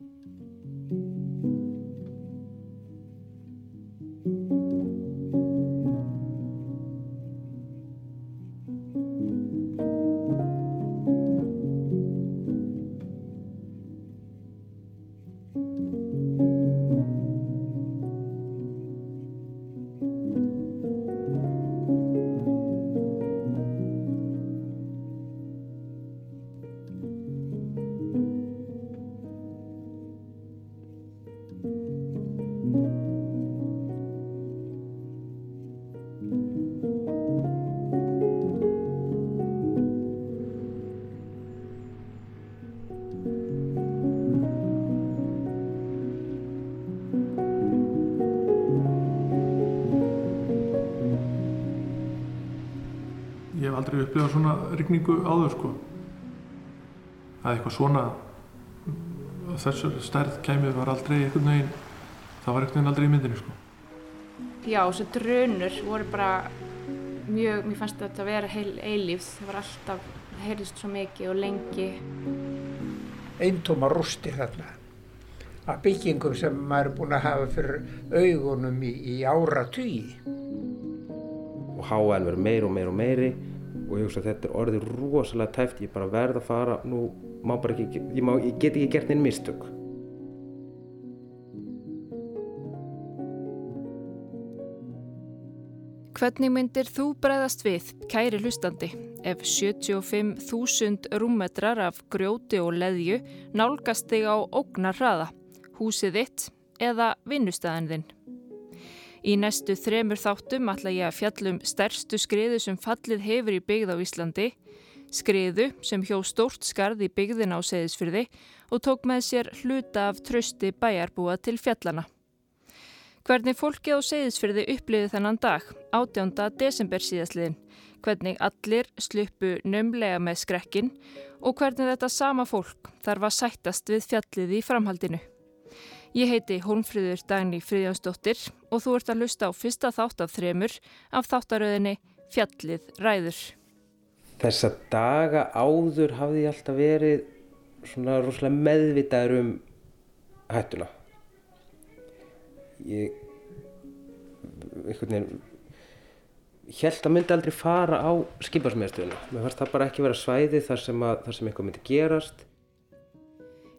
Música aldrei upplifað svona rigningu áður sko. að eitthvað svona þessar stærð kæmið var aldrei einhvern veginn það var einhvern veginn aldrei í myndinni sko. Já, þessu drönur voru bara mjög, mér fannst þetta að vera heil eilífs, það var alltaf það heyrðist svo mikið og lengi. Eintóma rústir þarna. Að byggingum sem maður er búin að hafa fyrir augunum í, í ára tugi og háan verður meir og meir og meiri og ég hugsa að þetta er orðið rosalega tæft ég bara verð að fara nú má bara ekki, ég, má, ég get ekki gert einn mistök Hvernig myndir þú bregðast við, kæri hlustandi, ef 75.000 rúmmetrar af grjóti og leðju nálgast þig á ógnar hraða, húsið þitt eða vinnustæðin þinn? Í næstu þremur þáttum ætla ég að fjallum stærstu skriðu sem fallið hefur í byggð á Íslandi, skriðu sem hjó stórt skarð í byggðin á seðisfyrði og tók með sér hluta af trösti bæjarbúa til fjallana. Hvernig fólki á seðisfyrði uppliði þennan dag, 18. desember síðastliðin, hvernig allir sluppu nömlega með skrekkin og hvernig þetta sama fólk þarf að sættast við fjallið í framhaldinu. Ég heiti Hólmfríður Dagni Fríðjánsdóttir og þú ert að lusta á fyrsta þátt af þremur af þáttaröðinni Fjallið ræður. Þessa daga áður hafði ég alltaf verið svona rosalega meðvitaður um hættuna. Ég held að myndi aldrei fara á skiparsmiðastöðuna. Mér fannst það bara ekki vera svæði þar sem, að, þar sem eitthvað myndi gerast.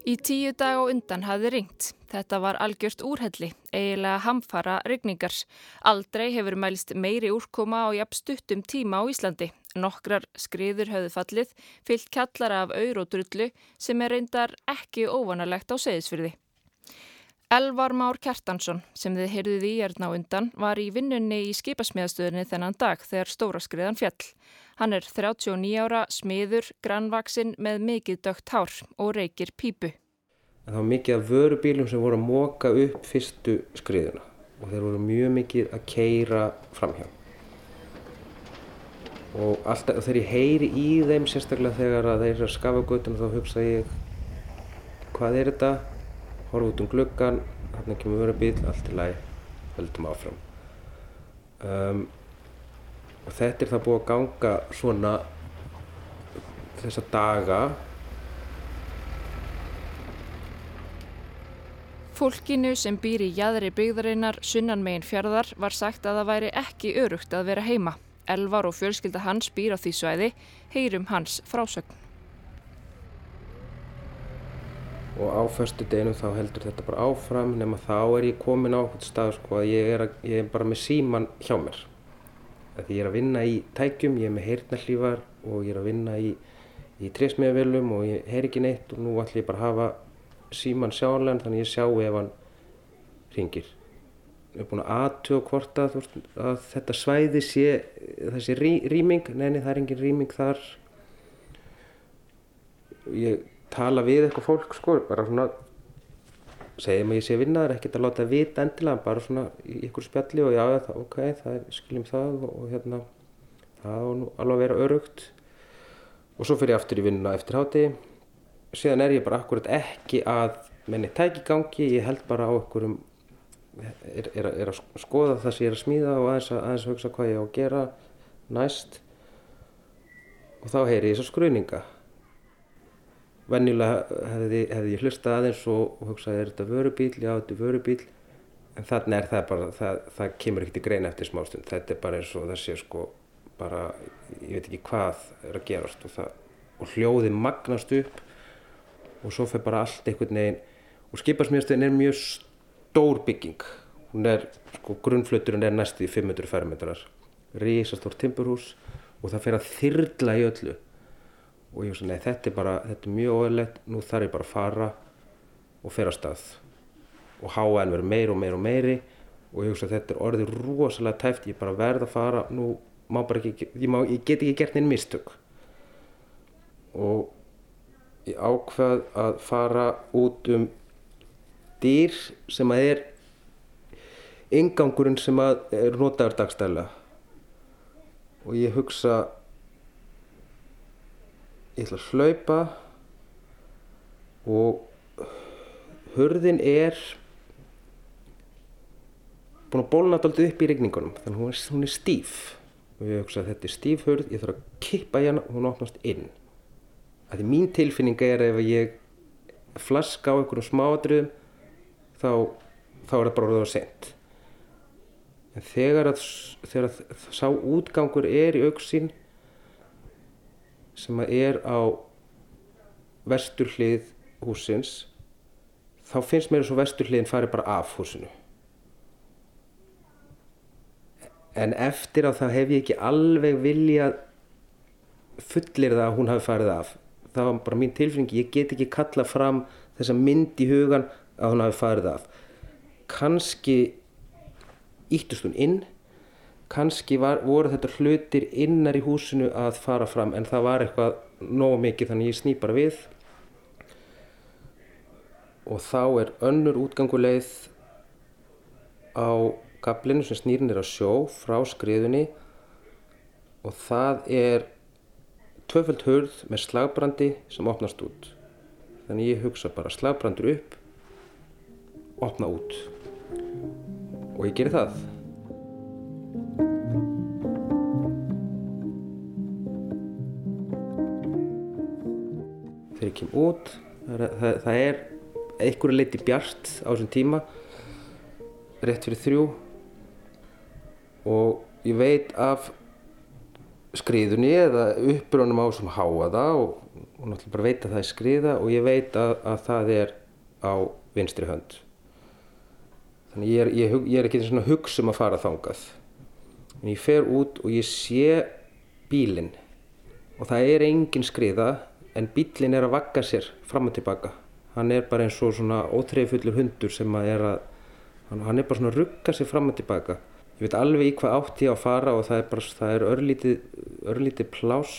Í tíu dag og undan hafði ringt. Þetta var algjört úrhelli, eiginlega hamfara regningar. Aldrei hefur mælst meiri úrkoma á jafn stuttum tíma á Íslandi. Nokkrar skriður höfðu fallið, fyllt kallara af auður og drullu sem er reyndar ekki óvanalegt á seðisfyrði. Elvar Már Kjartansson, sem þið heyrðuð í erðna undan, var í vinnunni í skipasmiðastöðinni þennan dag þegar stóra skriðan fjall. Hann er 39 ára, smiður, grannvaksinn með mikið dögt hár og reykir pípu. Það var mikið af vörubílum sem voru að móka upp fyrstu skriðuna og þeir voru mjög mikið að keira framhjá. Og alltaf þegar ég heyri í þeim, sérstaklega þegar þeir eru að skafa göttuna þá hugsa ég hvað er þetta? Horfa út um gluggan, hérna kemur vörubíl, allt í lagi, höldum áfram. Um, og þetta er það búið að ganga svona þessa daga Fólkinu sem býr í jæðri byggðarinnar sunnan megin fjörðar var sagt að það væri ekki örugt að vera heima. Elvar og fjölskylda hans býr á því svæði, heyrum hans frásögn. Og á förstu deginu þá heldur þetta bara áfram nema þá er ég komin á okkur stað sko að ég er, að, ég er bara með síman hjá mér að ég er að vinna í tækjum, ég er með heyrnallífar og ég er að vinna í, í trésmiðavélum og ég heyr ekki neitt og nú ætlum ég bara að hafa síman sjáanlegan þannig ég sjá ef hann ringir. Ég er búin að aðtjóða hvort að, að þetta svæði sé þessi rí, rýming, neini það er engin rýming þar. Ég tala við eitthvað fólk sko, bara svona segjum að ég sé vinnaður, ekkert að láta vita endilega, bara svona í ykkur spjalli og já, það, ok, það er, skiljum það og, og hérna, það á nú alveg að vera örugt og svo fyrir ég aftur í vinnuna eftir háti síðan er ég bara akkurat ekki að menni tæki gangi, ég held bara á einhverjum er, er, er að skoða það sem ég er að smíða og aðeins að, aðeins að hugsa hvað ég á að gera næst. Og þá heyri ég þessar skruðninga venjulega hefði, hefði ég hlustað aðeins og, hugsaði er þetta vörubíl, já þetta er vörubíl en þannig er það bara, það, það kemur ekkert í greina eftir smástund, þetta er bara eins og það sé sko bara, ég veit ekki hvað er að gerast og, það, og hljóði magnast upp og svo fyrir bara allt einhvern veginn. Og skiparsmiðastöðin er mjög stór bygging. Hún er, sko grunnfluturinn er næstu í 500 fermetrar. Risastór timburhús og það fyrir að þyrla í öllu og ég veist að þetta er bara, þetta er mjög óæðilegt nú þarf ég bara að fara og fyrir að stað. Og háaðin verður meir og meir og meiri og ég veist að þetta er orðið rosalega tæft ég bara verð að fara, nú má bara ekki ég, má, ég get ekki gert neinn mistök. Og ég ákvað að fara út um dýr sem að er ingangurinn sem að er notaður dagstæðilega og ég hugsa ég ætla að hlaupa og hurðin er búin að bólna alltaf upp í regningunum þannig að hún er, hún er stíf. Og ég hugsa að þetta er stíf hurð ég þarf að kippa hérna og hún opnast inn. Að því mín tilfinning er ef ég flaska á einhverjum smáadröðum þá, þá er það bara orðið á sent en þegar að, þegar að sá útgangur er í auksinn sem er á vestur hlið húsins þá finnst mér eins og vestur hliðin fari bara af húsinu. En eftir á það hef ég ekki alveg viljað fullir það að hún hafi farið af. Það var bara mín tilfinning. Ég get ekki kalla fram þessa mynd í hugan að hún hafi farið af. Kannski íttust hún inn kannski var, voru þetta hlutir innar í húsinu að fara fram en það var eitthvað nóg mikið þannig ég sný bara við. Og þá er önnur útganguleið á kaplinu sem snýrin er að sjó frá skriðunni. Og það er tvöföld hurð með slagbrandi sem opnast út. Þannig ég hugsa bara slagbrandur upp opna út. Og ég gerir það kem út. Það, það, er einhverju leiti bjart á þessum tíma rétt fyrir þrjú. Og ég veit af skriðunni eða uppbrunum á sem háa það og, og náttúrulega bara veit að það er skriða og ég veit að, að það er á vinstri hönd. Þannig ég er, ég, ég er ekki svona hugsa um að fara þangað. En ég fer út og ég sé bílinn. Og það er engin skriða en bílinn er að vakka sér fram og tilbaka. Hann er bara eins og svona ótreyfullur hundur sem að er að hann er bara svona að rugga sér fram og tilbaka. Ég veit alveg í hvað átt ég á að fara og það er bara, það er örlítið, örlítið plás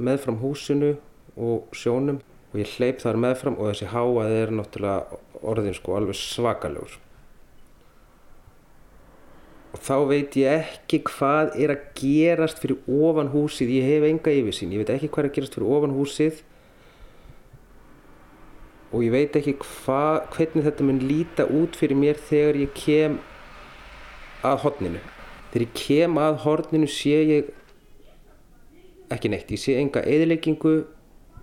meðfram húsinu og sjónum. Og ég hleyp þar meðfram og þessi háað er náttúrulega orðin sko alveg svakalegur og þá veit ég ekki hvað er að gerast fyrir ofan húsið. Ég hef enga yfirsýn, ég veit ekki hvað er að gerast fyrir ofan húsið. Og ég veit ekki hva, hvernig þetta mun líta út fyrir mér þegar ég kem að horninu. Þegar ég kem að horninu sé ég ekki neitt, ég sé enga eðileggingu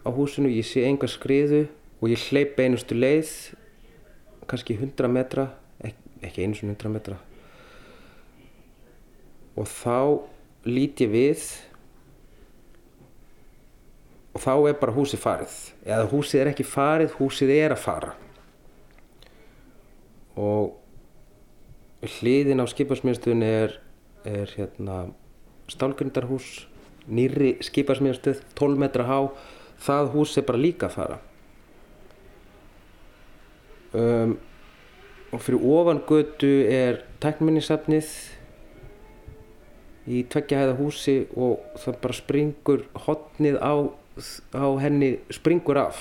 á húsinu, ég sé enga skriðu. Og ég hleyp einustu leið kannski 100 metra ekki, einu svona 100 metra og þá lít ég við og þá er bara húsið farið. Eða húsið er ekki farið, húsið er að fara. Og hliðin á skiparsmiðstöðun er, er hérna stálgrindarhús nýri skiparsmiðstöð 12 metra há. Það hús er bara líka að fara. Um, og fyrir ofan götu er tækminnisafnið í tveggjahæða húsi og það bara springur hotnið á, á henni springur af.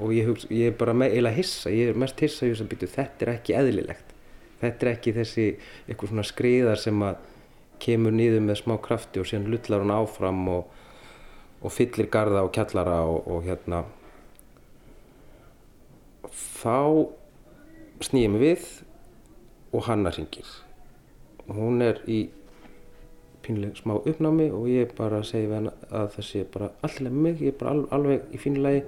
Og ég, hugsa, ég er bara eiginlega hissa ég er mest hissa í þess að byrju þetta er ekki eðlilegt. Þetta er ekki þessi eitthvað svona skriðar sem að kemur niður með smá krafti og síðan lullar hún áfram og, og fyllir garda og kjallara og, og hérna. Þá snýjum við og hanna ringir hún er í pínlega smá uppnámi og ég bara segi við hann að það sé bara alltaf mig, ég er bara alveg í fínulegi,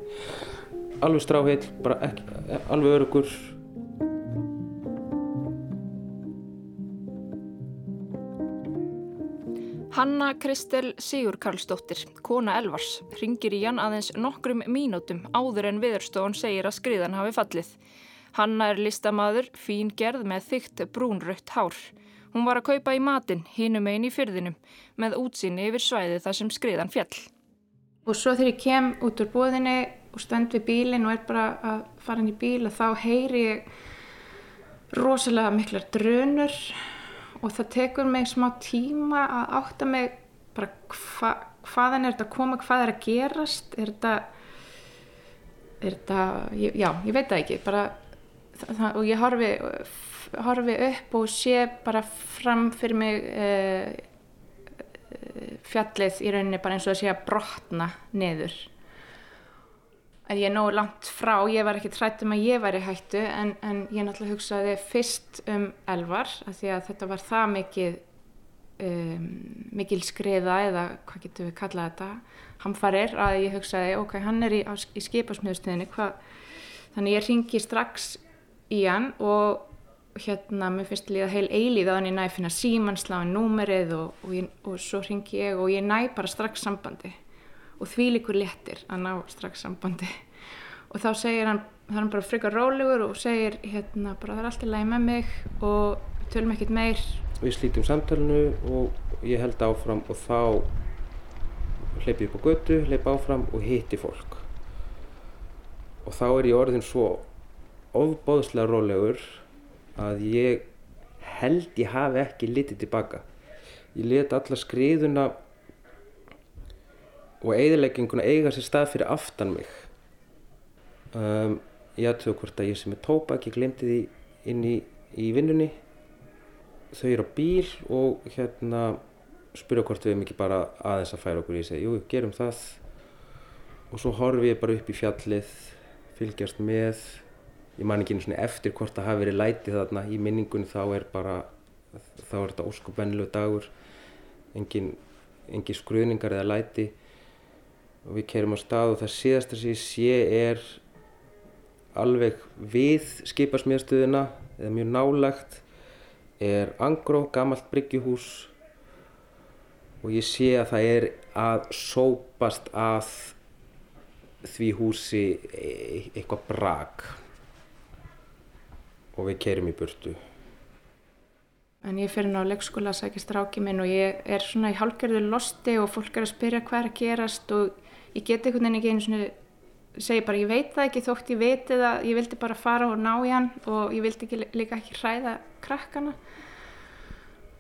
alveg stráheill, bara ekki, alveg örugur. Hanna Kristel Sigur Karlsdóttir, kona Elvars, ringir í hann aðeins nokkrum mínútum áður en viðurstofan segir að skriðan hafi fallið. Hanna er listamaður, fín gerð með þygt brúnrött hár. Hún var að kaupa í matinn, hinum einn í fyrðinum, með útsinni yfir svæði þar sem skriðan fjall. Og svo þegar ég kem út úr búðinni og stend við bílinn og er bara að fara inn í bíl og þá heyri ég rosalega miklar drönur og það tekur mig smá tíma að átta mig bara hva, hvaðan er þetta að koma, hvað er að gerast, er þetta, er þetta, já, ég veit það ekki, bara, það, og ég horfi, horfi upp og sé bara fram fyrir mig uh, fjallið í rauninni bara eins og að sé að brotna niður. Að ég er nógu langt frá, ég var ekki trætt um að ég væri hættu en, en ég náttúrulega hugsaði fyrst um elvar af því að þetta var það mikið um, mikil skriða eða hvað getur við kallað þetta hamfarir að ég hugsaði ok, hann er í, í skipasmiðustöðinni þannig ég ringi strax í hann og hérna, mér finnst líða heil eilíð á hann ég næ finna símansláin númerið og, og, ég, og svo ringi ég og ég næ bara strax sambandi. Og því líkur léttir að ná strax sambandi. Og þá segir hann, það er hann bara frikar rólegur og segir hérna bara það er alltaf læg með mig og tölum ekkert meir. Við slítum samtalenu og ég held áfram og þá hleypi upp á götu, hleypi áfram og hitti fólk. Og þá er ég orðin svo ofbóðslega rólegur að ég held ég hafi ekki litið tilbaka ég let alla skriðuna og eigðilegginguna eiga sér stað fyrir aftan mig. Um, ég aðtöðu hvort að ég sem er tópak ég glemti því inn í, í vinnunni. Þau eru á bíl og hérna spyrja hvort við erum ekki bara aðeins að færa okkur. Ég segi, jú, gerum það. Og svo horfi ég bara upp í fjallið fylgjast með ég man ekki einu svona eftir hvort það hafi verið lætið þarna. Í minningunni þá er bara þá er þetta óskupennilegu dagur. Engin, engin skruðningar eða læti. Og við kerum á stað og það síðasta sem ég sé er alveg við skipasmiðstöðuna eða mjög nálagt er Angró, gammalt bryggjuhús. Og ég sé að það er að sópast að því húsi e- eitthvað brak og við kerum í burtu. En ég fyrir ná leikskóla að sækja stráki minn og ég er svona í hálfgerðu losti og fólk er að spyrja hvað er að gerast og ég get einhvern veginn ekki einu svona segi bara ég veit það ekki þótt ég veit það. Ég vildi bara fara og ná í hann og ég vildi ekki, líka ekki hræða krakkana.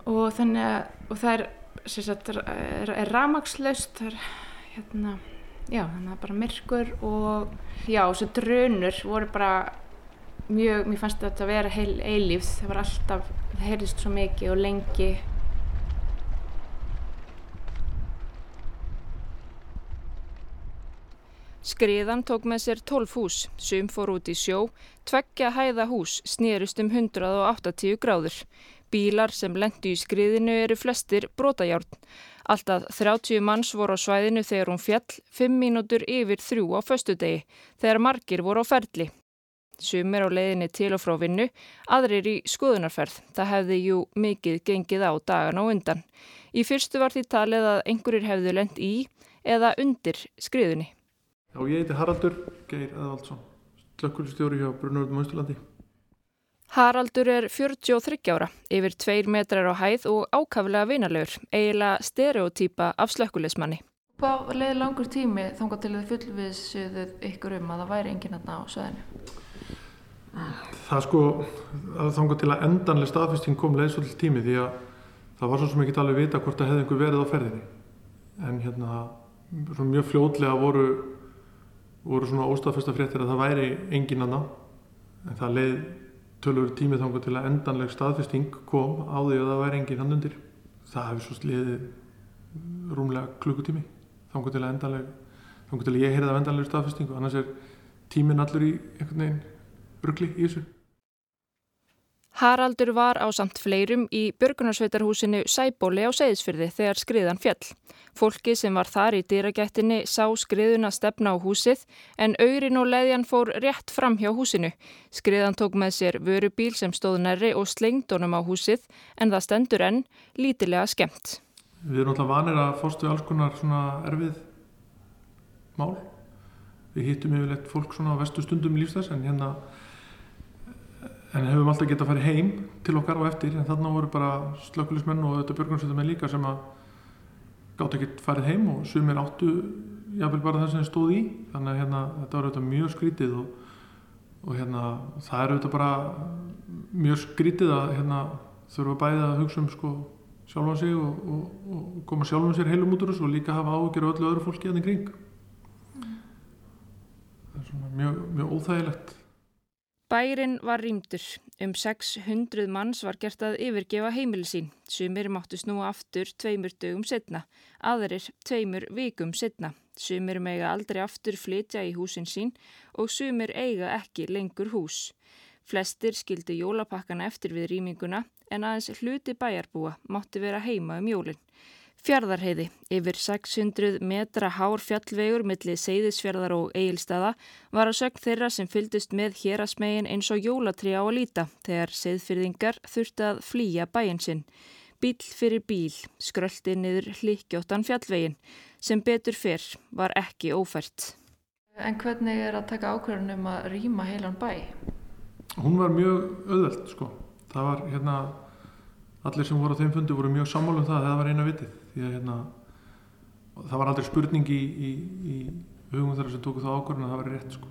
Og þannig að og það er, sagt, er, er ramagslaust það er hérna já þannig að bara myrkur og já þessu drönur voru bara mjög, mér fannst þetta að vera heil eilífð, það var alltaf það heyrðist svo mikið og lengi Skriðan tók með sér 12 hús, sum fór út í sjó, tveggja hæða hús snýrust um 180 gráður. Bílar sem lendu í skriðinu eru flestir brotajárn. Alltaf 30 manns voru á svæðinu þegar hún fjall, 5 mínútur yfir þrjú á föstudegi, þegar margir voru á ferli. Sumir á leiðinni til og frá vinnu, aðrir í skoðunarferð. Það hefði jú mikið gengið á dagan á undan. Í fyrstu var því talið að einhverjir hefðu lend í eða undir skriðunni. Já, ég heiti Haraldur Geir Eðvaldsson, slökkulistjóri hjá Brunaröldum Östurlandi. Haraldur er 43 ára, yfir 2 metrar á hæð og ákaflega vinalegur, eiginlega stereotýpa af slökkulismanni. Hvað leiði langur tími þángar til þið fullviðsjöðuð ykkur um að það væri enginn aðna á söðinu? Það sko, þángar til að endanlega staðfesting kom leiði svolítið tími því að það var svo sem ekki alveg vita hvort það hefði einhver verið á ferðinni. En hérna, mjög fljótlega voru voru svona óstafesta fréttir að það væri engin annan en það leið tölur tímið þangu til að endanleg staðfesting kom á því að það væri engin hann undir. Það hefði svo sliðið rúmlega klukkutími þangu til að endanleg þangu til að ég heyrði af endanleg staðfestingu. Annars er tímin allur í einhvern veginn ruggli í þessu Haraldur var á samt fleirum í björgunarsveitarhúsinu Sæbóli á Seyðisfyrði þegar skriðan fjall. Fólki sem var þar í dýragættinni sá skriðuna stefna á húsið en aurin og leðjan fór rétt fram hjá húsinu. Skriðan tók með sér vörubíl sem stóð nærri og slengd honum á húsið en það stendur enn lítilega skemmt. Við erum alltaf vanir að fórstu alls konar svona erfið mál. Við hittum yfirleitt fólk svona á vestu stundum lífstæðs en hérna en hefum alltaf getað að fara heim til okkar á eftir en þarna voru bara slökulismenn og þetta björgunarsveitarmenn líka sem að gátt ekki farið heim og sumir áttu jáfnveil bara það sem þið stóð í. Þannig að hérna, þetta var auðvitað mjög skrítið og, og hérna, það er auðvitað bara mjög skrítið að hérna, þurfa bæði að hugsa um sko, sjálfa sig og, og, og koma sjálfum sér heilum út úr þessu og líka hafa ágjör öllu öðru fólki að það kring. Það er svona mjög, mjög óþægilegt Bærin var rýmdur. Um 600 manns var gert að yfirgefa heimili sín. Sumir máttu snúa aftur tveimur dögum setna, aðrir tveimur vikum setna. Sumir mega aldrei aftur flytja í húsin sín og sumir eiga ekki lengur hús. Flestir skildi jólapakkana eftir við rýminguna en aðeins hluti bæjarbúa mátti vera heima um jólinn. Fjardarheiði, yfir 600 metra hár fjallvegur millir Seyðisfjardar og Egilstaða var að sögn þeirra sem fyldist með hérasmegin eins og jólatrí á að líta þegar Seyðfyrðingar þurfti að flýja bæin sinn. Bíl fyrir bíl skröldi niður hlikkjóttan fjallvegin sem betur fyrr var ekki ófært. En hvernig er að taka ákveðunum að rýma heilan bæ? Hún var mjög auðveld sko. Það var hérna, allir sem voru á þeim fundi voru mjög sammálum það að það var eina vitið því að hérna, það var aldrei spurning í, í, í hugum þeirra sem tóku það ákvörðun að það var rétt sko.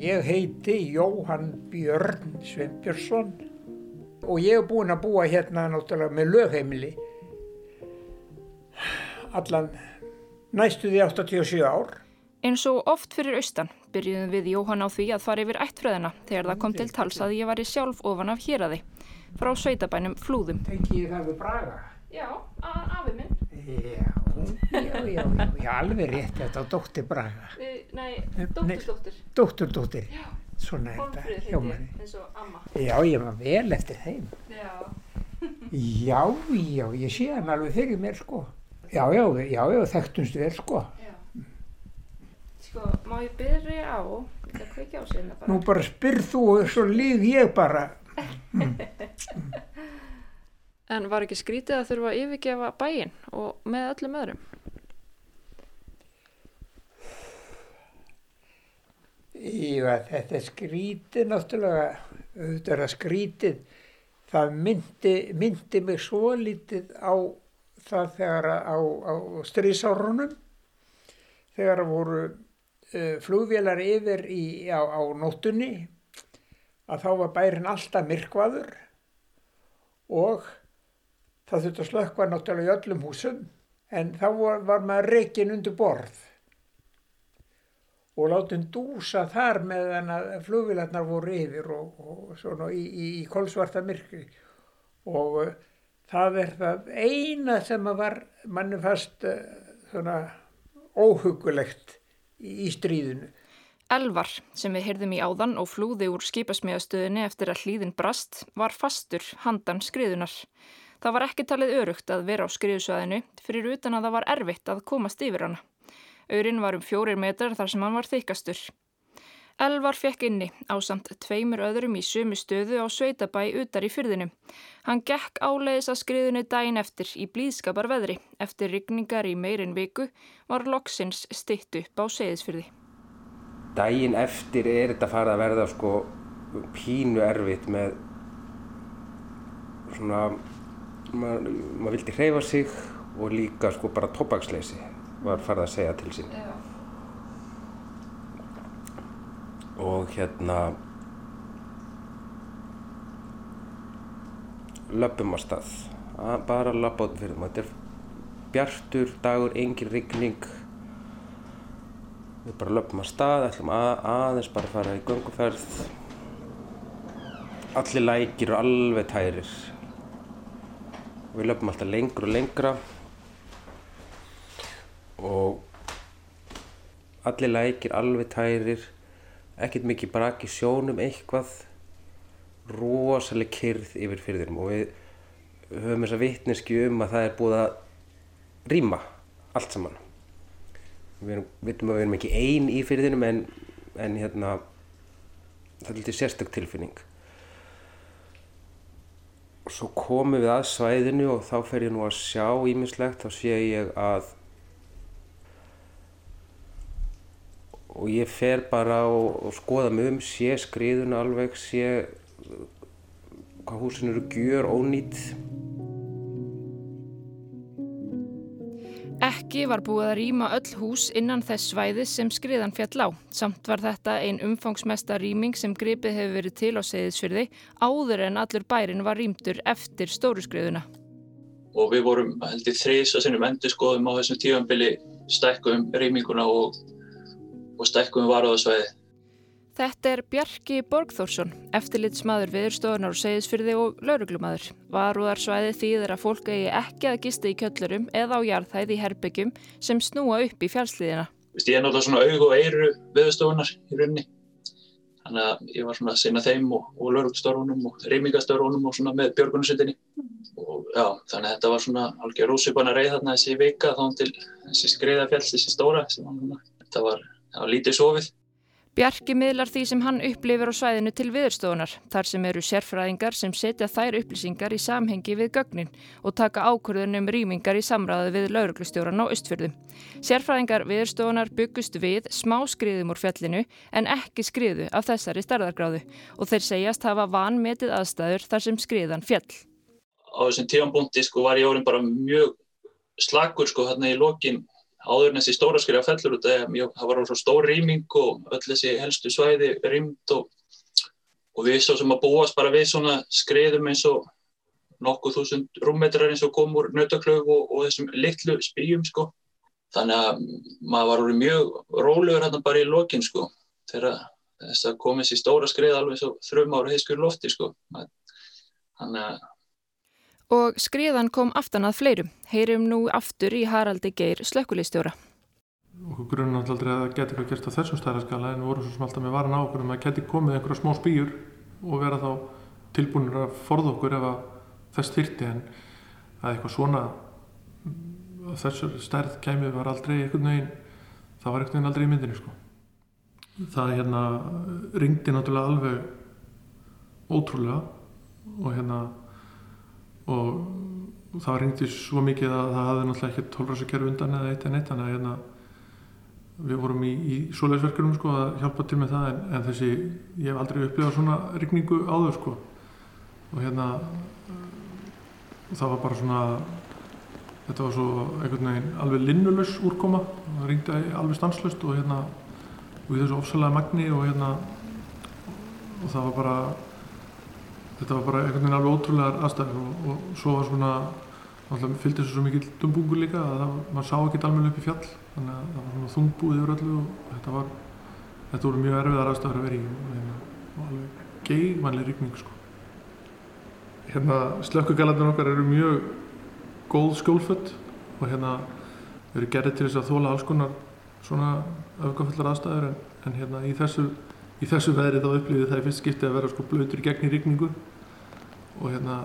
Ég heiti Jóhann Björn Sveinbjörnsson og ég er búinn að búa hérna náttúrulega með lögheimili allan næstuði 87 ár. Eins og oft fyrir austan byrjuðum við Jóhann á því að fara yfir ættfröðina þegar það kom til tals að ég var í sjálf ofan af héræði frá sveitabænum Flúðum. Tengi ég það við Braga? Já, afi minn. Já, já, já, já, alveg rétt, þetta var dóttir Braga. Nei, dóttursdóttir. Dótturdóttir, svona er þetta hjá manni. eins og amma. Já, ég var vel eftir þeim. Já. Já, já, ég sé hann alveg fyrir mér, sko. Já, já, já, já, þekktumst vel, sko. Sko, má ég byrja á að kveikja á sinna bara? Nú bara spyrð þú og svo líð ég bara. En var ekki skrítið að þurfa að yfirgefa bæinn og með öllum öðrum? Já, þetta er skrítið náttúrulega, auðvitað er það skrítið. Það myndi, myndi mig svo lítið á það þegar að- á, á strísárunum, þegar voru flugvélar yfir í, á, á nóttunni, að þá var bærin alltaf myrkvaður og það þurfti að slökkva náttúrulega í öllum húsum, en þá var, var maður reikin undir borð og látum dúsa þar meðan að flugvélarnar voru yfir og, og svona í, í, í kolsvarta myrkri. Og uh, það er það eina sem var manni fast uh, svona óhugulegt í, stríðinu. Elvar, sem við heyrðum í áðan og flúði úr skipasmíðastöðinni eftir að hlýðin brast, var fastur handan skriðunar. Það var ekki talið örugt að vera á skriðusvæðinu fyrir utan að það var erfitt að komast yfir hana. Örin var um fjórir metrar þar sem hann var þykastur. Elvar fekk inni á samt tveimur öðrum í sömu stöðu á Sveitabæ utar í fyrðinu. Hann gekk áleiðis að skriðinu daginn eftir í blíðskapar veðri. Eftir rigningar í meirinn viku var loksins stytt upp á Seyðisfyrði. Daginn eftir er þetta farið að verða sko pínu erfitt með svona, maður mað vildi hreyfa sig og líka sko bara tópaksleysi var farið að segja til sín. Já. Og hérna löpum að stað, að bara löpa át fyrir maður. Þetta er bjartur dagur, engin rigning. Við bara löpum að stað, ætlum að, aðeins bara að fara í gönguferð. Allir lækir og alveg tærir. Við löpum alltaf lengur og lengra og allir lækir alveg tærir ekkert mikið brak í sjónum eitthvað. Rosalega kyrð yfir fyrðinum og við höfum þessa vittneski um að það er búið að rýma allt saman. Við vitum að við erum ekki ein í fyrðinum en, en hérna það er litið sérstök tilfinning. Svo komum við að svæðinu og þá fer ég nú að sjá ímislegt, þá sé ég að og ég fer bara og, og skoða mig um, sé skriðuna alveg, sé hvað húsin eru gjör ónýtt Ekki var búið að rýma öll hús innan þess svæði sem skriðan fjall á. Samt var þetta ein umfangsmesta rýming sem gripið hefur verið til á segðisfyrði áður en allur bærin var rýmdur eftir stóru skriðuna. Og við vorum heldur þrís að sinnum endur skoðum á þessum tífambili stækkum rýminguna og, og stækkum varuðarsvæði. Þetta er Bjarki Borgþórsson, eftirlitsmaður viðurstofunar og segðisfyrði og lauruglumadur. Varúðarsvæði þýðir að fólk eigi ekki að gista í kjöllurum eða á jarðhæð í herbyggjum sem snúa upp í fjálsliðina. Ég er náttúrulega svona aug og eiru viðurstofunar í rauninni. Þannig að ég var svona að sinna þeim og, og laurugstörfunum og reymingastöfunum og svona með björgunarsveitinni. Og já, þannig að þetta var svona algjör úsipana reið þarna þessi vika þá til þessi skriðafjall, þessi stóra. Þetta var, var lítið sofið. Bjarki miðlar því sem hann upplifir á svæðinu til viðurstofunar, þar sem eru sérfræðingar sem setja þær upplýsingar í samhengi við gögnin og taka ákvörðun um rýmingar í samræðu við lauruglustjóran á Östfjörðum. Sérfræðingar viðurstofunar byggust við smá skriðum úr fjallinu en ekki skriðu af þessari starðargráðu og þeir segjast hafa vanmetið aðstæður þar sem skriðan fjall. Á þessum tífambúndi sko, var ég orðin bara mjög slakur sko, hérna í lokin áður en þessi stóra skrifa fellur út það var svo stór rýming og öll þessi helstu svæði rýmd og, og við svo sem að búast bara við svona skriðum eins og nokkuð þúsund rúmmetrar eins og kom úr nautaklöf og, og þessum litlu spýjum sko. Þannig að maður var mjög rólegur hérna bara í lokin sko þegar þess að komið sér stóra skrið alveg svo þrjum ára heiskur lofti sko. Þannig að Og skriðan kom aftan að fleirum. Heyrum nú aftur í Haraldi Geir slökkulistjóra. Okkur grunn aldrei að það geti eitthvað gert á þessum stærðarskala en við vorum svo sem alltaf með varan á okkur um að geti komið einhverja smá spýjur og vera þá tilbúinir að forða okkur ef þess þyrti en að eitthvað svona þessu stærð kæmið var aldrei einhvern veginn, það var veginn aldrei í myndinu sko. Það hérna ringdi náttúrulega alveg ótrúlega og hérna og það ringdi svo mikið að það hafði náttúrulega ekki tólfræðskerfi undan eða eitt en eitt þannig að hérna, við vorum í, í svoleiðsverkjum sko, að hjálpa til með það en, en þessi, ég hef aldrei upplifað svona rigningu áður sko. og hérna það var bara svona þetta var svo einhvern veginn alveg linnulus úrkoma það ringdi alveg stanslust og hérna og í þessu ofsalega magni og hérna og það var bara þetta var bara einhvern veginn alveg ótrúlegar aðstæður og, og svo var svona alltaf fylgdi þessu svo mikið dumbungur líka að það, maður sá ekki alveg upp í fjall þannig að það var svona þungbúið yfir öllu og þetta var þetta voru mjög erfiðar aðstæður að vera í og, hérna, alveg geigmannlega rikning sko. hérna slökkugalarnir okkar eru mjög góð skjólfött og hérna erum gerðið til þess að þóla alls konar svona öfgafallar aðstæður en, en hérna í þessu í þessu veðri þá upplýði það í fyrst skipti að vera sko blöytur gegn í rigningu. Og hérna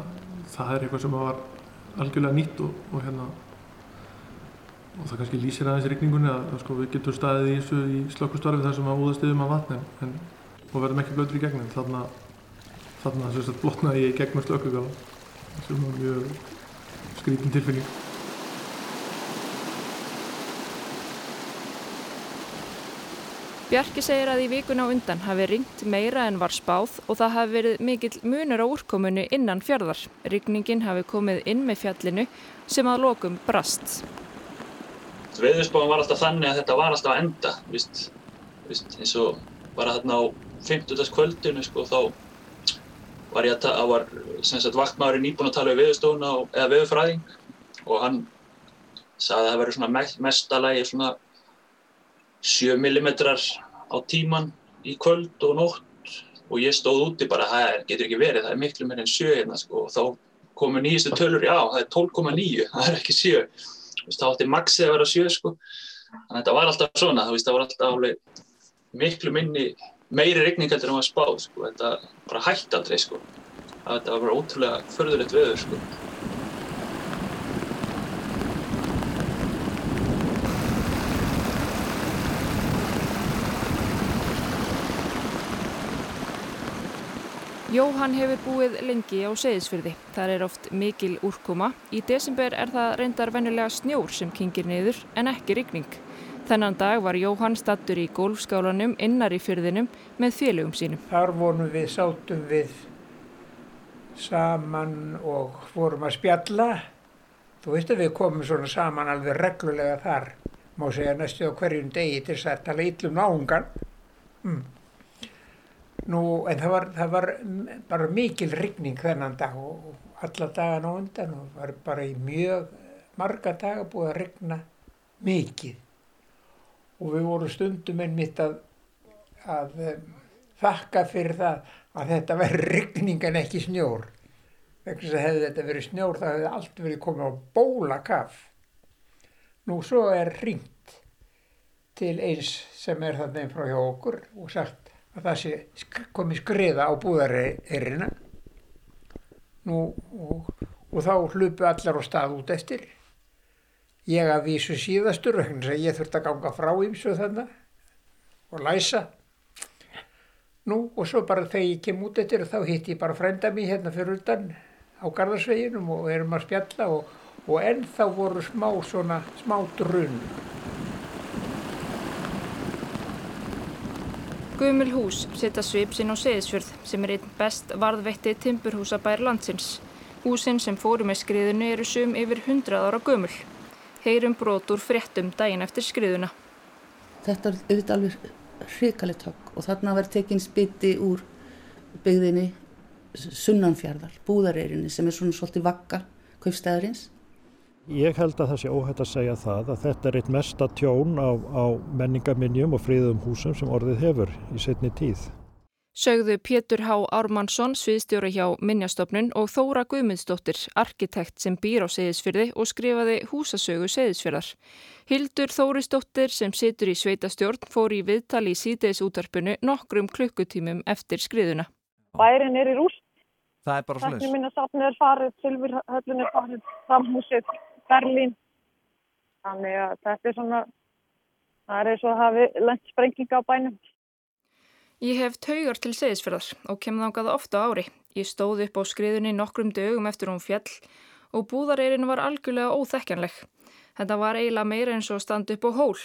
það er eitthvað sem var algjörlega nýtt og, og hérna og það kannski lýsir aðeins rigningunni að, að sko við getum staðið í þessu í slökkustarfi þar sem að úðast yfir maður vatn en, og verðum ekki blöytur í gegn en þarna þarna þess að blotnaði ég gegn með slökkugala sem var mjög skrítin tilfinning Bjarki segir að í vikuna undan hafi ringt meira en var spáð og það hafi verið mikill munur á úrkomunu innan fjörðar. Rigningin hafi komið inn með fjallinu sem að lokum brast. Veðurspáðum var alltaf þannig að þetta var alltaf að enda, víst, víst, eins og bara þarna á 50. kvöldinu sko, þá var ég að var sagt vaktmaðurinn íbúin að tala við veðurstofuna eða veðurfræðing og hann sagði að það verið svona mestalagi svona 7 mm á tíman í kvöld og nótt og ég stóð úti bara, það getur ekki verið, það er miklu meir en 7 hérna sko og þá komu nýjastu tölur, já það er 12,9, það er ekki 7 þá átti maxið að vera sjö sko. Þannig að þetta var alltaf svona, veist, það var alltaf alveg miklu minni, meiri regning heldur en það var spáð sko. Þetta bara hætti aldrei sko. Þetta var bara ótrúlega förðulegt veður Jóhann hefur búið lengi á Seyðisfyrði. Þar er oft mikil úrkoma. Í desember er það reyndar venjulega snjór sem kingir niður en ekki rigning. Þennan dag var Jóhann stattur í golfskálanum innar í fyrðinum með félögum sínum. Þar vorum við, sátum við saman og vorum að spjalla. Þú veist að við komum svona saman alveg reglulega þar. Má segja næstu á hverjum degi til þess að tala yllum náungan. Mm. Nú, en það var, það var bara mikil rigning þennan dag og, og alla dagan á undan og var bara í mjög marga daga búið að rigna mikið. Og við vorum stundum einmitt að, að þakka fyrir það að þetta verður rigning en ekki snjór. Þegar þess að hefði þetta verið snjór það hefði allt verið komið á bólakaf. Nú svo er ringt til eins sem er einn frá hjá okkur og sagt að það sé komið skriða á búðareirina og, og þá hlupu allar á stað út eftir. Ég að vísu síðastur ég þurfti að ganga frá ímsu þannig og læsa. Nú og svo bara þegar ég kem út eftir þá hitt ég bara frænda mér hérna fyrir utan á gardarsveginum og erum að spjalla og, og ennþá voru smá svona smá drun Gumil hús setja svip sinn á Seyðisfjörð sem er einn best varðveitti timburhúsabær landsins. Húsin sem fóru með skriðinu eru sum yfir 100 ára gömul. Heyrum brotur fréttum daginn eftir skriðuna. Þetta er auðvitað alveg hrikalegt högg og þarna verður tekinn spiti úr byggðinni Sunnanfjörðal, búðareirinni sem er svona svolítið vakka kaupstæðarins Ég held að það sé óhætt að segja það að þetta er eitt mesta tjón á, á menningaminjum og fríðum húsum sem orðið hefur í setni tíð. Sögðu Pétur H. Ármannsson, sviðstjóra hjá Minjastofnun og Þóra Guðmundsdóttir, arkitekt sem býr á Seyðisfyrði og skrifaði húsasögu Seyðisfyrðar. Hildur Þórisdóttir sem situr í sveitastjórn fór í viðtali í síðdeis útarpinu nokkrum klukkutímum eftir skriðuna. Bærin er í rúst. Það er bara svona. Þessum minna safnið er farið, Silvirhöllin er farið, framhúsið Berlín. Þannig að þetta er svona, það er eins og að hafi lengt sprenginga á bænum. Ég hef taugar til seðisferðar og kem þángaða ofta ári. Ég stóð upp á skriðunni nokkrum dögum eftir hún fjall og búðareirinn var algjörlega óþekkjanleg. Þetta var eiginlega meira eins og stand upp á hól.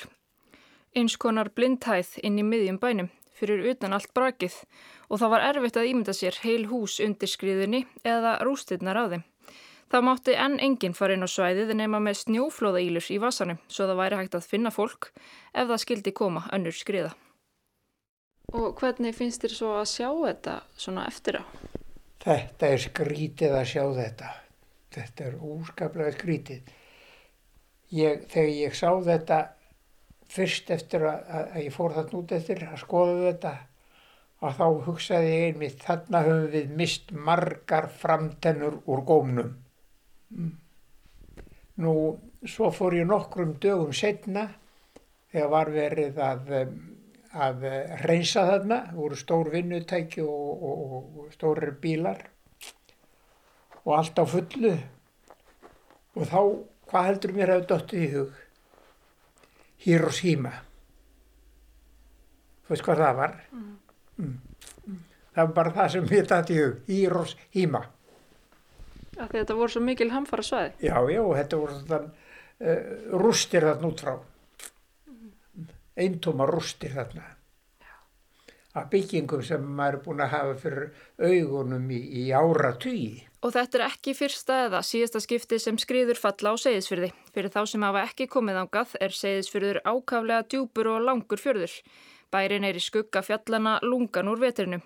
Eins konar blindhæð inn í miðjum bænum fyrir utan allt brakið og það var erfitt að ímynda sér heil hús undir skriðunni eða rústirnar á þeim. Það mátti enn enginn fara inn á svæðið nema með snjóflóðaílur í vasanum svo það væri hægt að finna fólk ef það skildi koma önnur skriða. Og hvernig finnst þér svo að sjá þetta svona eftir á? Þetta er skrítið að sjá þetta. Þetta er úskaplega skrítið. Ég, þegar ég sá þetta fyrst eftir að, að ég fór þarna út eftir að skoða þetta að þá hugsaði ég einmitt þarna höfum við mist margar framtennur úr gómnum. Nú, svo fór ég nokkrum dögum setna þegar var verið að, að reynsa þarna, voru stór vinnutæki og, og, og stórir bílar og allt á fullu og þá, hvað heldur mér hefur dóttið í hug? Hiroshima. Þú veist hvað það var? Mm. Mm. Það var bara það sem mér dætti í hug, Hiroshima. Að þetta voru svo mikil hamfara svæði? Já, já, þetta voru þann uh, rústir þarna út frá. Eintóma rústir þarna. Að byggingum sem maður er búin að hafa fyrir augunum í, í ára tugi. Og þetta er ekki fyrsta eða síðasta skipti sem skriður falla á Seyðisfyrði. Fyrir þá sem hafa ekki komið ángað er Seyðisfyrður ákaflega djúpur og langur fjörður. Bærin er í skugga fjallana lungan úr vetrinum.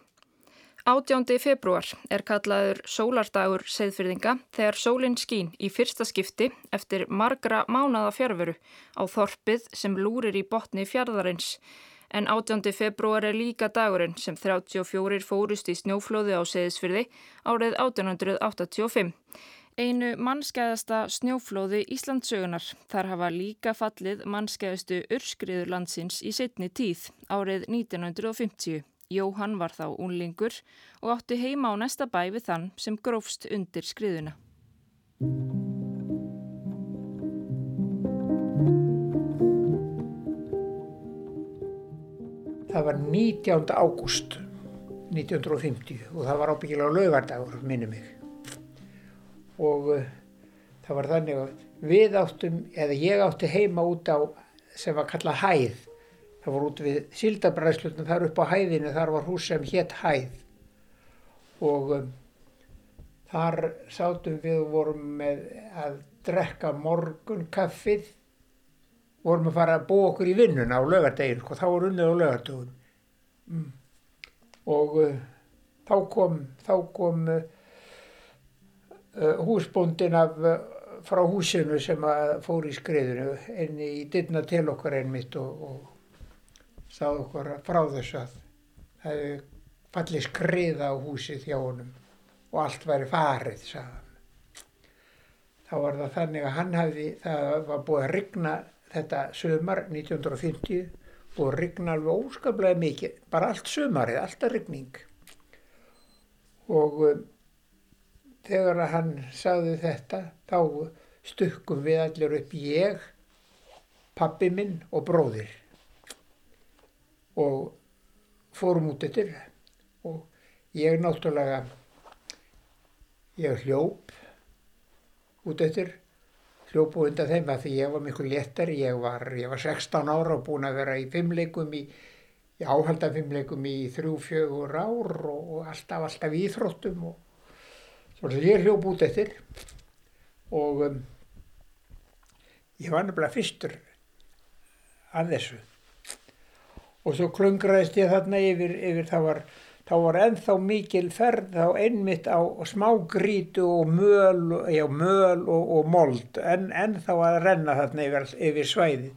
18. februar er kallaður sólardagur segðfyrðinga þegar sólinn skín í fyrsta skipti eftir margra mánada fjárveru á þorpið sem lúrir í botni fjárðarins. En 18. februar er líka dagurinn sem 34 fórust í snjóflóði á segðsfyrði árið 1885. Einu mannskæðasta snjóflóði Íslandsögunar. Þar hafa líka fallið mannskæðastu urskriður landsins í setni tíð, árið 1950. Jóhann var þá unlingur og átti heima á næsta bæ við þann sem grófst undir skriðuna. Það var 19. ágúst 1950 og það var ábyggilega laugardagur, minni mig. Og uh, það var þannig að við áttum, eða ég átti heima út á sem var kallað hæð. Það var út við Sildabræðslutnum, þar upp á hæðinu, þar var hús sem hétt hæð. Og um, þar sátum við og vorum með að drekka morgun kaffið vorum að fara að búa okkur í vinnuna á lögardegin, sko, þá var unnið á lögardögun. Mm. Og uh, þá kom, þá kom uh, uh, húsbóndin af, frá húsinu sem fór í skriðinu inn í dyrna til okkar einmitt og, og sáð okkur frá þess að það hefði fallið skriða á húsið hjá honum og allt væri farið, sagðan. Þá var það þannig að hann hafði, það var búið að rigna þetta sömar 1950 og rigna alveg óskaplega mikið, bara allt sömarið, alltaf rigning. Og um, þegar hann sagði þetta, þá stukkum við allir upp ég, pappi minn og bróðir og fórum út eftir. Og ég náttúrulega, ég hljóp út eftir hljópu undan þeim að því ég var miklu léttar, ég var, ég var 16 ára og búin að vera í fimmleikum í, í áhaldafimmleikum í þrjú, fjögur ár og, og alltaf, alltaf íþróttum og svona ég hljópu út eftir. Og um, ég var nefnilega fyrstur að þessu og svo klungraðist ég þarna yfir, yfir það var þá var ennþá mikil ferð þá einmitt á smágrítu og möl, já, möl og, og mold en ennþá að renna þarna yfir, yfir svæði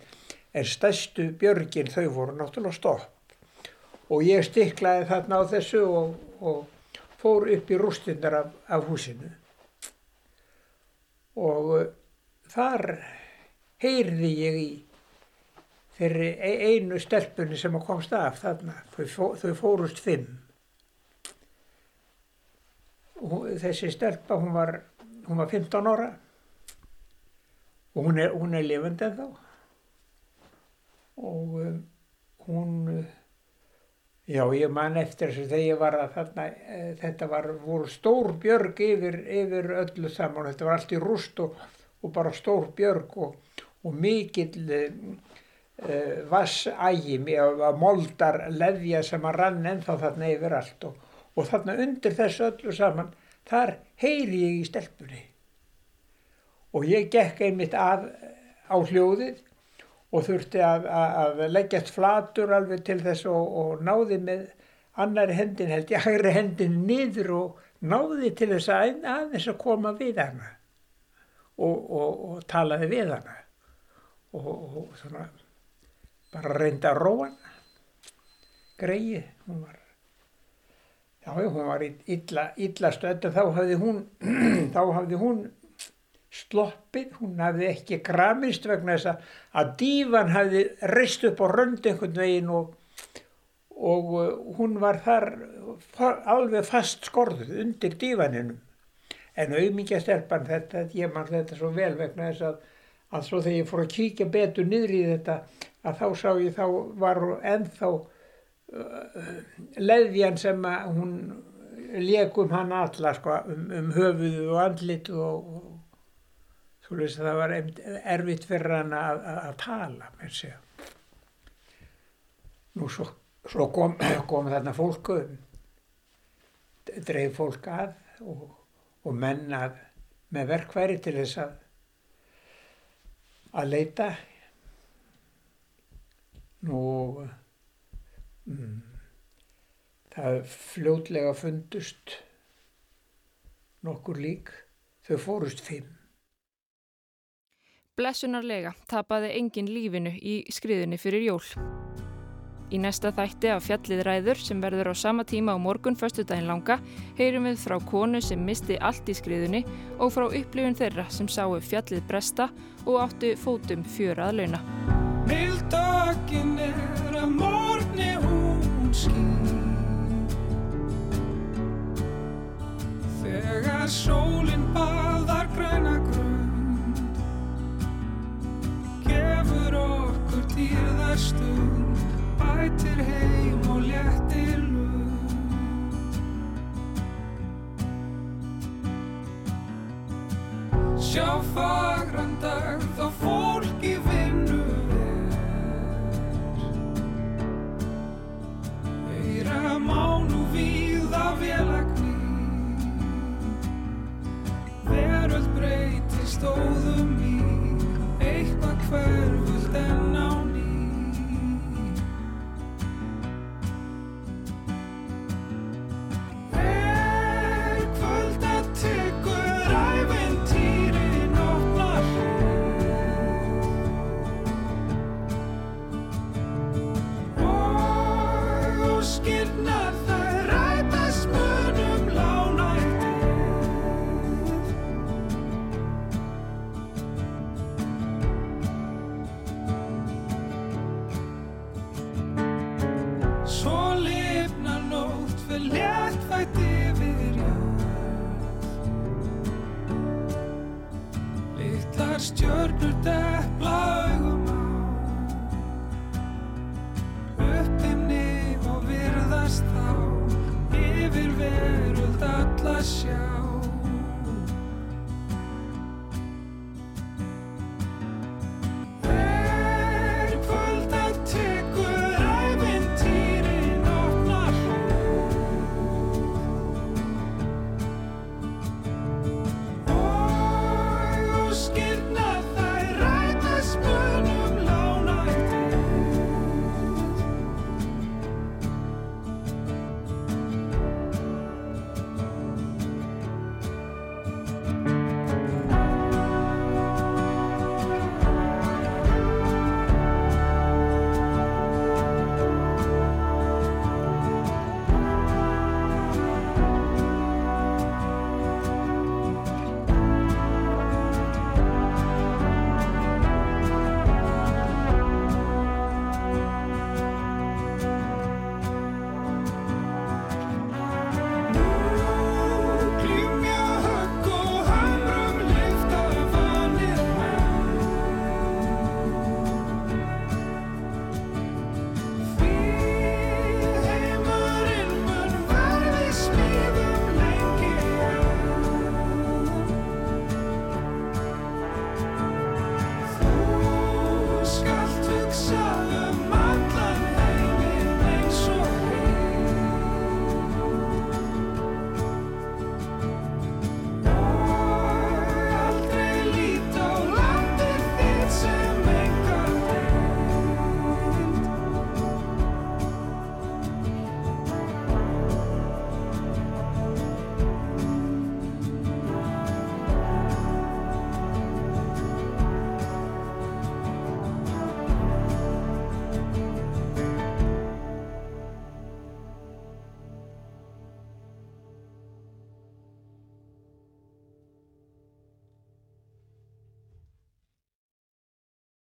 en stærstu björgin þau voru náttúrulega stopp. Og ég stiklaði þarna á þessu og, og fór upp í rústindar af, af húsinu. Og uh, þar heyrði ég í þeirri e-, einu stelpunni sem komst af þarna, þau, fórust fimm. Þessi stelpa hún var, hún var 15 ára. Og hún er, hún er lifandi en þá og um, hún já ég man eftir þess að þegar ég var að þarna e, þetta var, voru stór björg yfir, yfir öllu saman. Þetta var allt í rúst og, og bara stór björg og, og mikill e, vassægi að moldar leðja sem að rann ennþá þarna yfir allt og og þarna undir þessu öllu saman þar heyri ég í stelpunni. Og ég gekk einmitt að á hljóðið og þurfti að, að, að leggjast flatur alveg til þess og, og náði með annari hendin held ég hægri hendin niður og náði til þess að aðeins að koma við hana og, og talaði við hana. Og svona bara reynda að róa hana greið hún var Já, hún var illa, illa og þá hafði hún, þá hafði hún sloppið, hún hafði ekki gramist vegna þess að dívan hafði reist upp á rönd einhvern veginn og, og uh, hún var þar alveg fast skorðuð undir dívaninum. En auðmíkja stelpann þetta, ég mann þetta svo vel vegna þess að, að svo þegar ég fór að kíkja betur niður í þetta að þá sá ég þá var ennþá leðjan sem hún leikum hann alla sko, um, um höfuðu og andlit og, og þú veist að það var erfitt fyrir hann að, að, að tala með sig nú svo, svo kom, kom þarna fólku dreif fólk að og, og menn að með verkværi til þess að að leita Nú, mm, það fljótlega fundust nokkur lík, þau fórust fimm. Blessunarlega tapaði engin lífinu í skriðinni fyrir jól. Í næsta þætti af fjallið ræður sem verður á sama tíma á morgun förstudagin langa heyrum við frá konu sem misti allt í skriðunni og frá upplifun þeirra sem sáu fjallið bresta og áttu fótum fjörað launa daginn er að morni hún skýr þegar sólinn baðar græna grund gefur okkur dýrðar stund bætir heim og léttir lund. Sjá fag stjórnur depla.